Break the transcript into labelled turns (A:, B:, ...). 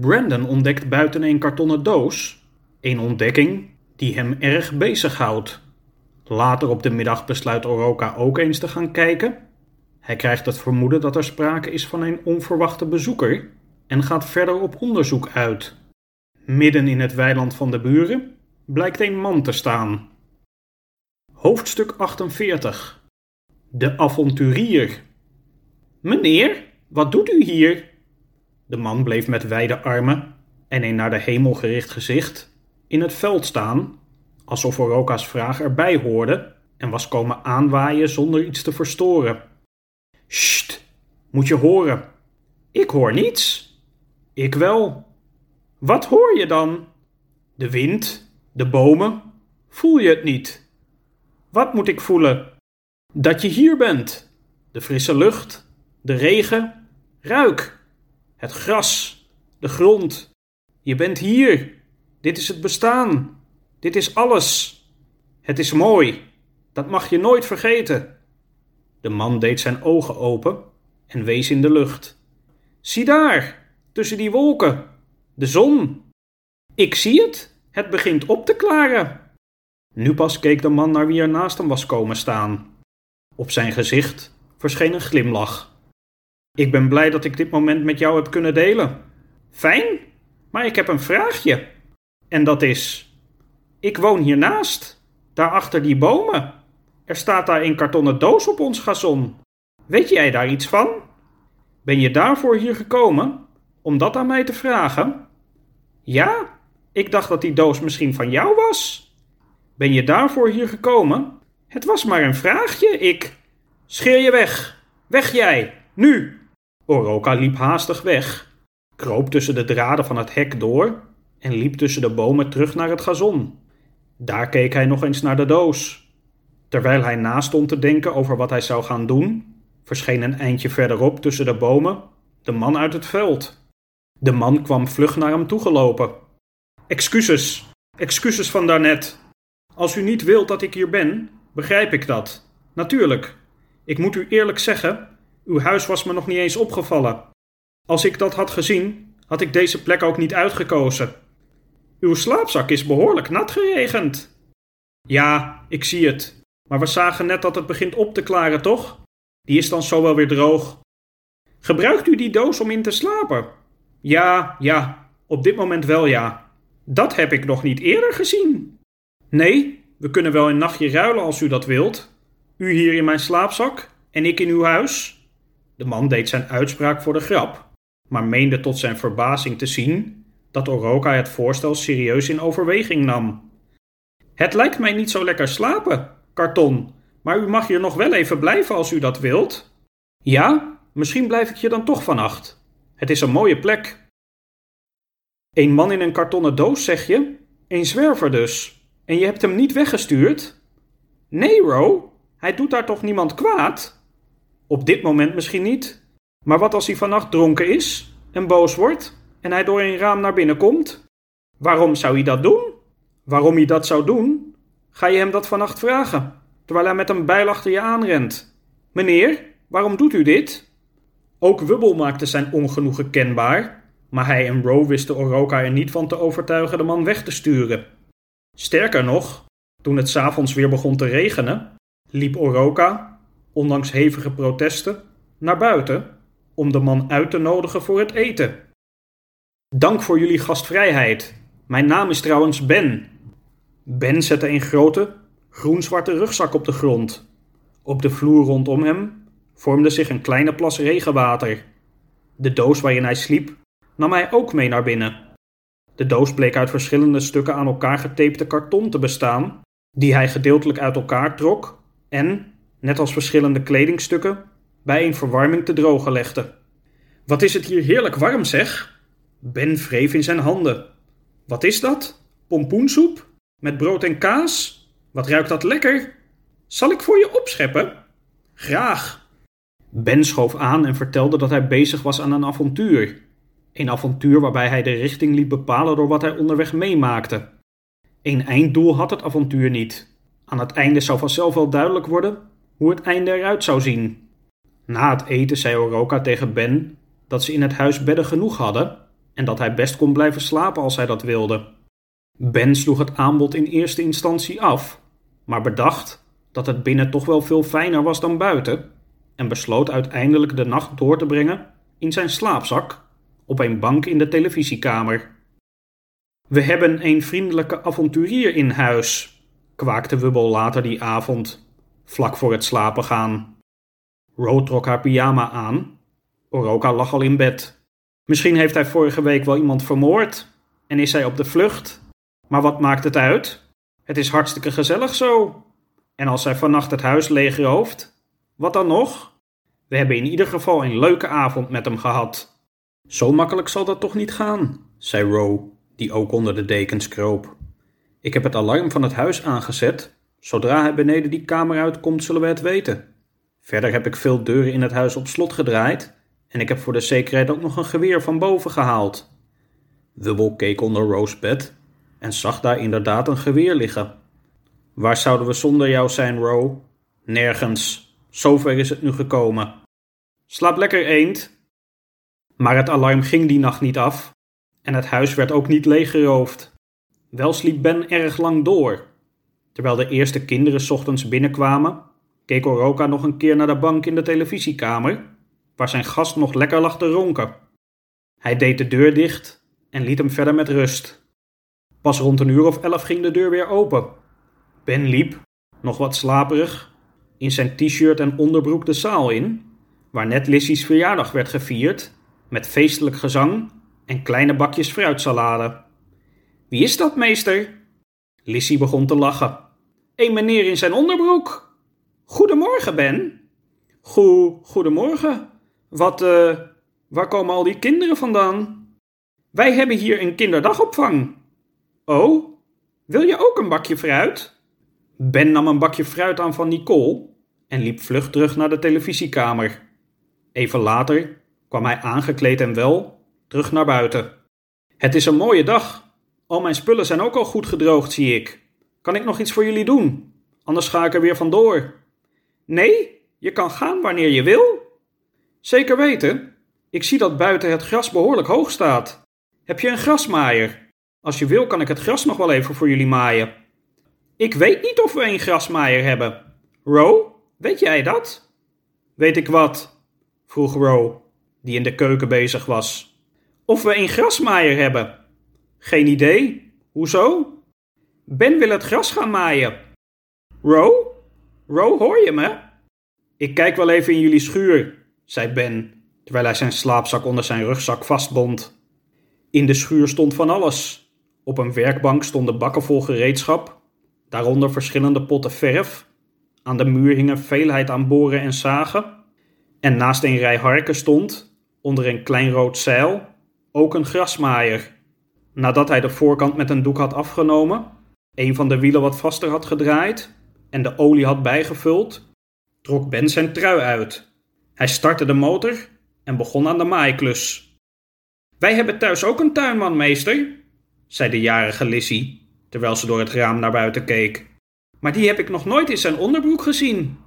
A: Brandon ontdekt buiten een kartonnen doos een ontdekking die hem erg bezighoudt. Later op de middag besluit Oroka ook eens te gaan kijken. Hij krijgt het vermoeden dat er sprake is van een onverwachte bezoeker en gaat verder op onderzoek uit. Midden in het weiland van de buren blijkt een man te staan. Hoofdstuk 48 De avonturier. Meneer, wat doet u hier? De man bleef met wijde armen en een naar de hemel gericht gezicht in het veld staan, alsof Oroka's vraag erbij hoorde en was komen aanwaaien zonder iets te verstoren. Sst, moet je horen. Ik hoor niets. Ik wel. Wat hoor je dan? De wind, de bomen. Voel je het niet? Wat moet ik voelen? Dat je hier bent. De frisse lucht, de regen. Ruik. Het gras, de grond. Je bent hier. Dit is het bestaan. Dit is alles. Het is mooi. Dat mag je nooit vergeten. De man deed zijn ogen open en wees in de lucht. Zie daar, tussen die wolken, de zon. Ik zie het. Het begint op te klaren. Nu pas keek de man naar wie er naast hem was komen staan. Op zijn gezicht verscheen een glimlach. Ik ben blij dat ik dit moment met jou heb kunnen delen. Fijn, maar ik heb een vraagje. En dat is: Ik woon hiernaast, daar achter die bomen. Er staat daar een kartonnen doos op ons gazon. Weet jij daar iets van? Ben je daarvoor hier gekomen? Om dat aan mij te vragen? Ja, ik dacht dat die doos misschien van jou was. Ben je daarvoor hier gekomen? Het was maar een vraagje, ik. Scheer je weg! Weg jij! Nu! Oroka liep haastig weg, kroop tussen de draden van het hek door en liep tussen de bomen terug naar het gazon. Daar keek hij nog eens naar de doos. Terwijl hij naast stond te denken over wat hij zou gaan doen, verscheen een eindje verderop tussen de bomen de man uit het veld. De man kwam vlug naar hem toegelopen. Excuses, excuses van daarnet. Als u niet wilt dat ik hier ben, begrijp ik dat. Natuurlijk. Ik moet u eerlijk zeggen, uw huis was me nog niet eens opgevallen. Als ik dat had gezien, had ik deze plek ook niet uitgekozen. Uw slaapzak is behoorlijk nat geregend. Ja, ik zie het. Maar we zagen net dat het begint op te klaren, toch? Die is dan zo wel weer droog. Gebruikt u die doos om in te slapen? Ja, ja, op dit moment wel ja. Dat heb ik nog niet eerder gezien. Nee, we kunnen wel een nachtje ruilen als u dat wilt. U hier in mijn slaapzak en ik in uw huis. De man deed zijn uitspraak voor de grap, maar meende tot zijn verbazing te zien dat Oroka het voorstel serieus in overweging nam. Het lijkt mij niet zo lekker slapen, karton, maar u mag hier nog wel even blijven als u dat wilt. Ja, misschien blijf ik hier dan toch vannacht. Het is een mooie plek. Een man in een kartonnen doos, zeg je? Een zwerver dus. En je hebt hem niet weggestuurd? Nee, Ro, hij doet daar toch niemand kwaad? Op dit moment misschien niet. Maar wat als hij vannacht dronken is en boos wordt en hij door een raam naar binnen komt? Waarom zou hij dat doen? Waarom hij dat zou doen? Ga je hem dat vannacht vragen, terwijl hij met een bijl achter je aanrent? Meneer, waarom doet u dit? Ook Wubbel maakte zijn ongenoegen kenbaar, maar hij en Ro wisten Oroka er niet van te overtuigen de man weg te sturen. Sterker nog, toen het s'avonds weer begon te regenen, liep Oroka, ondanks hevige protesten, naar buiten om de man uit te nodigen voor het eten. Dank voor jullie gastvrijheid. Mijn naam is trouwens Ben. Ben zette een grote, groen-zwarte rugzak op de grond. Op de vloer rondom hem vormde zich een kleine plas regenwater. De doos waarin hij sliep nam hij ook mee naar binnen. De doos bleek uit verschillende stukken aan elkaar getapte karton te bestaan, die hij gedeeltelijk uit elkaar trok en, net als verschillende kledingstukken, bij een verwarming te drogen legde. Wat is het hier heerlijk warm, zeg? Ben wreef in zijn handen. Wat is dat? Pompoensoep? Met brood en kaas? Wat ruikt dat lekker? Zal ik voor je opscheppen? Graag. Ben schoof aan en vertelde dat hij bezig was aan een avontuur. Een avontuur waarbij hij de richting liet bepalen door wat hij onderweg meemaakte. Een einddoel had het avontuur niet. Aan het einde zou vanzelf wel duidelijk worden hoe het einde eruit zou zien. Na het eten zei Oroka tegen Ben dat ze in het huis bedden genoeg hadden en dat hij best kon blijven slapen als hij dat wilde. Ben sloeg het aanbod in eerste instantie af, maar bedacht dat het binnen toch wel veel fijner was dan buiten en besloot uiteindelijk de nacht door te brengen in zijn slaapzak op een bank in de televisiekamer. We hebben een vriendelijke avonturier in huis, kwaakte Wubbel later die avond, vlak voor het slapen gaan. Ro trok haar pyjama aan. Oroka lag al in bed. Misschien heeft hij vorige week wel iemand vermoord en is hij op de vlucht. Maar wat maakt het uit? Het is hartstikke gezellig zo. En als hij vannacht het huis leegrooft, wat dan nog? We hebben in ieder geval een leuke avond met hem gehad. Zo makkelijk zal dat toch niet gaan, zei Ro, die ook onder de dekens kroop. Ik heb het alarm van het huis aangezet. Zodra hij beneden die kamer uitkomt, zullen we het weten. Verder heb ik veel deuren in het huis op slot gedraaid en ik heb voor de zekerheid ook nog een geweer van boven gehaald. Wubbel keek onder Ro's bed en zag daar inderdaad een geweer liggen. Waar zouden we zonder jou zijn, Ro? Nergens. Zover is het nu gekomen. Slaap lekker, eend. Maar het alarm ging die nacht niet af en het huis werd ook niet leeggeroofd. Wel sliep Ben erg lang door. Terwijl de eerste kinderen ochtends binnenkwamen, keek Oroka nog een keer naar de bank in de televisiekamer, waar zijn gast nog lekker lag te ronken. Hij deed de deur dicht en liet hem verder met rust. Pas rond een uur of elf ging de deur weer open. Ben liep, nog wat slaperig, in zijn t-shirt en onderbroek de zaal in, waar net Lissy's verjaardag werd gevierd, met feestelijk gezang en kleine bakjes fruitsalade. Wie is dat, meester? Lissy begon te lachen. Een meneer in zijn onderbroek. Goedemorgen, Ben. Goe, goedemorgen. Wat, eh, waar komen al die kinderen vandaan? Wij hebben hier een kinderdagopvang. Oh, wil je ook een bakje fruit? Ben nam een bakje fruit aan van Nicole en liep vlug terug naar de televisiekamer. Even later kwam hij aangekleed en wel terug naar buiten. Het is een mooie dag. Al mijn spullen zijn ook al goed gedroogd, zie ik. Kan ik nog iets voor jullie doen? Anders ga ik er weer vandoor. Nee, je kan gaan wanneer je wil. Zeker weten. Ik zie dat buiten het gras behoorlijk hoog staat. Heb je een grasmaaier? Als je wil, kan ik het gras nog wel even voor jullie maaien. Ik weet niet of we een grasmaaier hebben. Ro, weet jij dat? Weet ik wat? vroeg Ro, die in de keuken bezig was. Of we een grasmaaier hebben? Geen idee. Hoezo? Ben wil het gras gaan maaien. Ro? Ro, hoor je me? Ik kijk wel even in jullie schuur, zei Ben, terwijl hij zijn slaapzak onder zijn rugzak vastbond. In de schuur stond van alles. Op een werkbank stonden bakken vol gereedschap, daaronder verschillende potten verf. Aan de muur hingen veelheid aan boren en zagen. En naast een rij harken stond, onder een klein rood zeil, ook een grasmaaier. Nadat hij de voorkant met een doek had afgenomen, een van de wielen wat vaster had gedraaid en de olie had bijgevuld, trok Ben zijn trui uit. Hij startte de motor en begon aan de maaiklus. Wij hebben thuis ook een tuinman, meester, zei de jarige Lissy, terwijl ze door het raam naar buiten keek. Maar die heb ik nog nooit in zijn onderbroek gezien.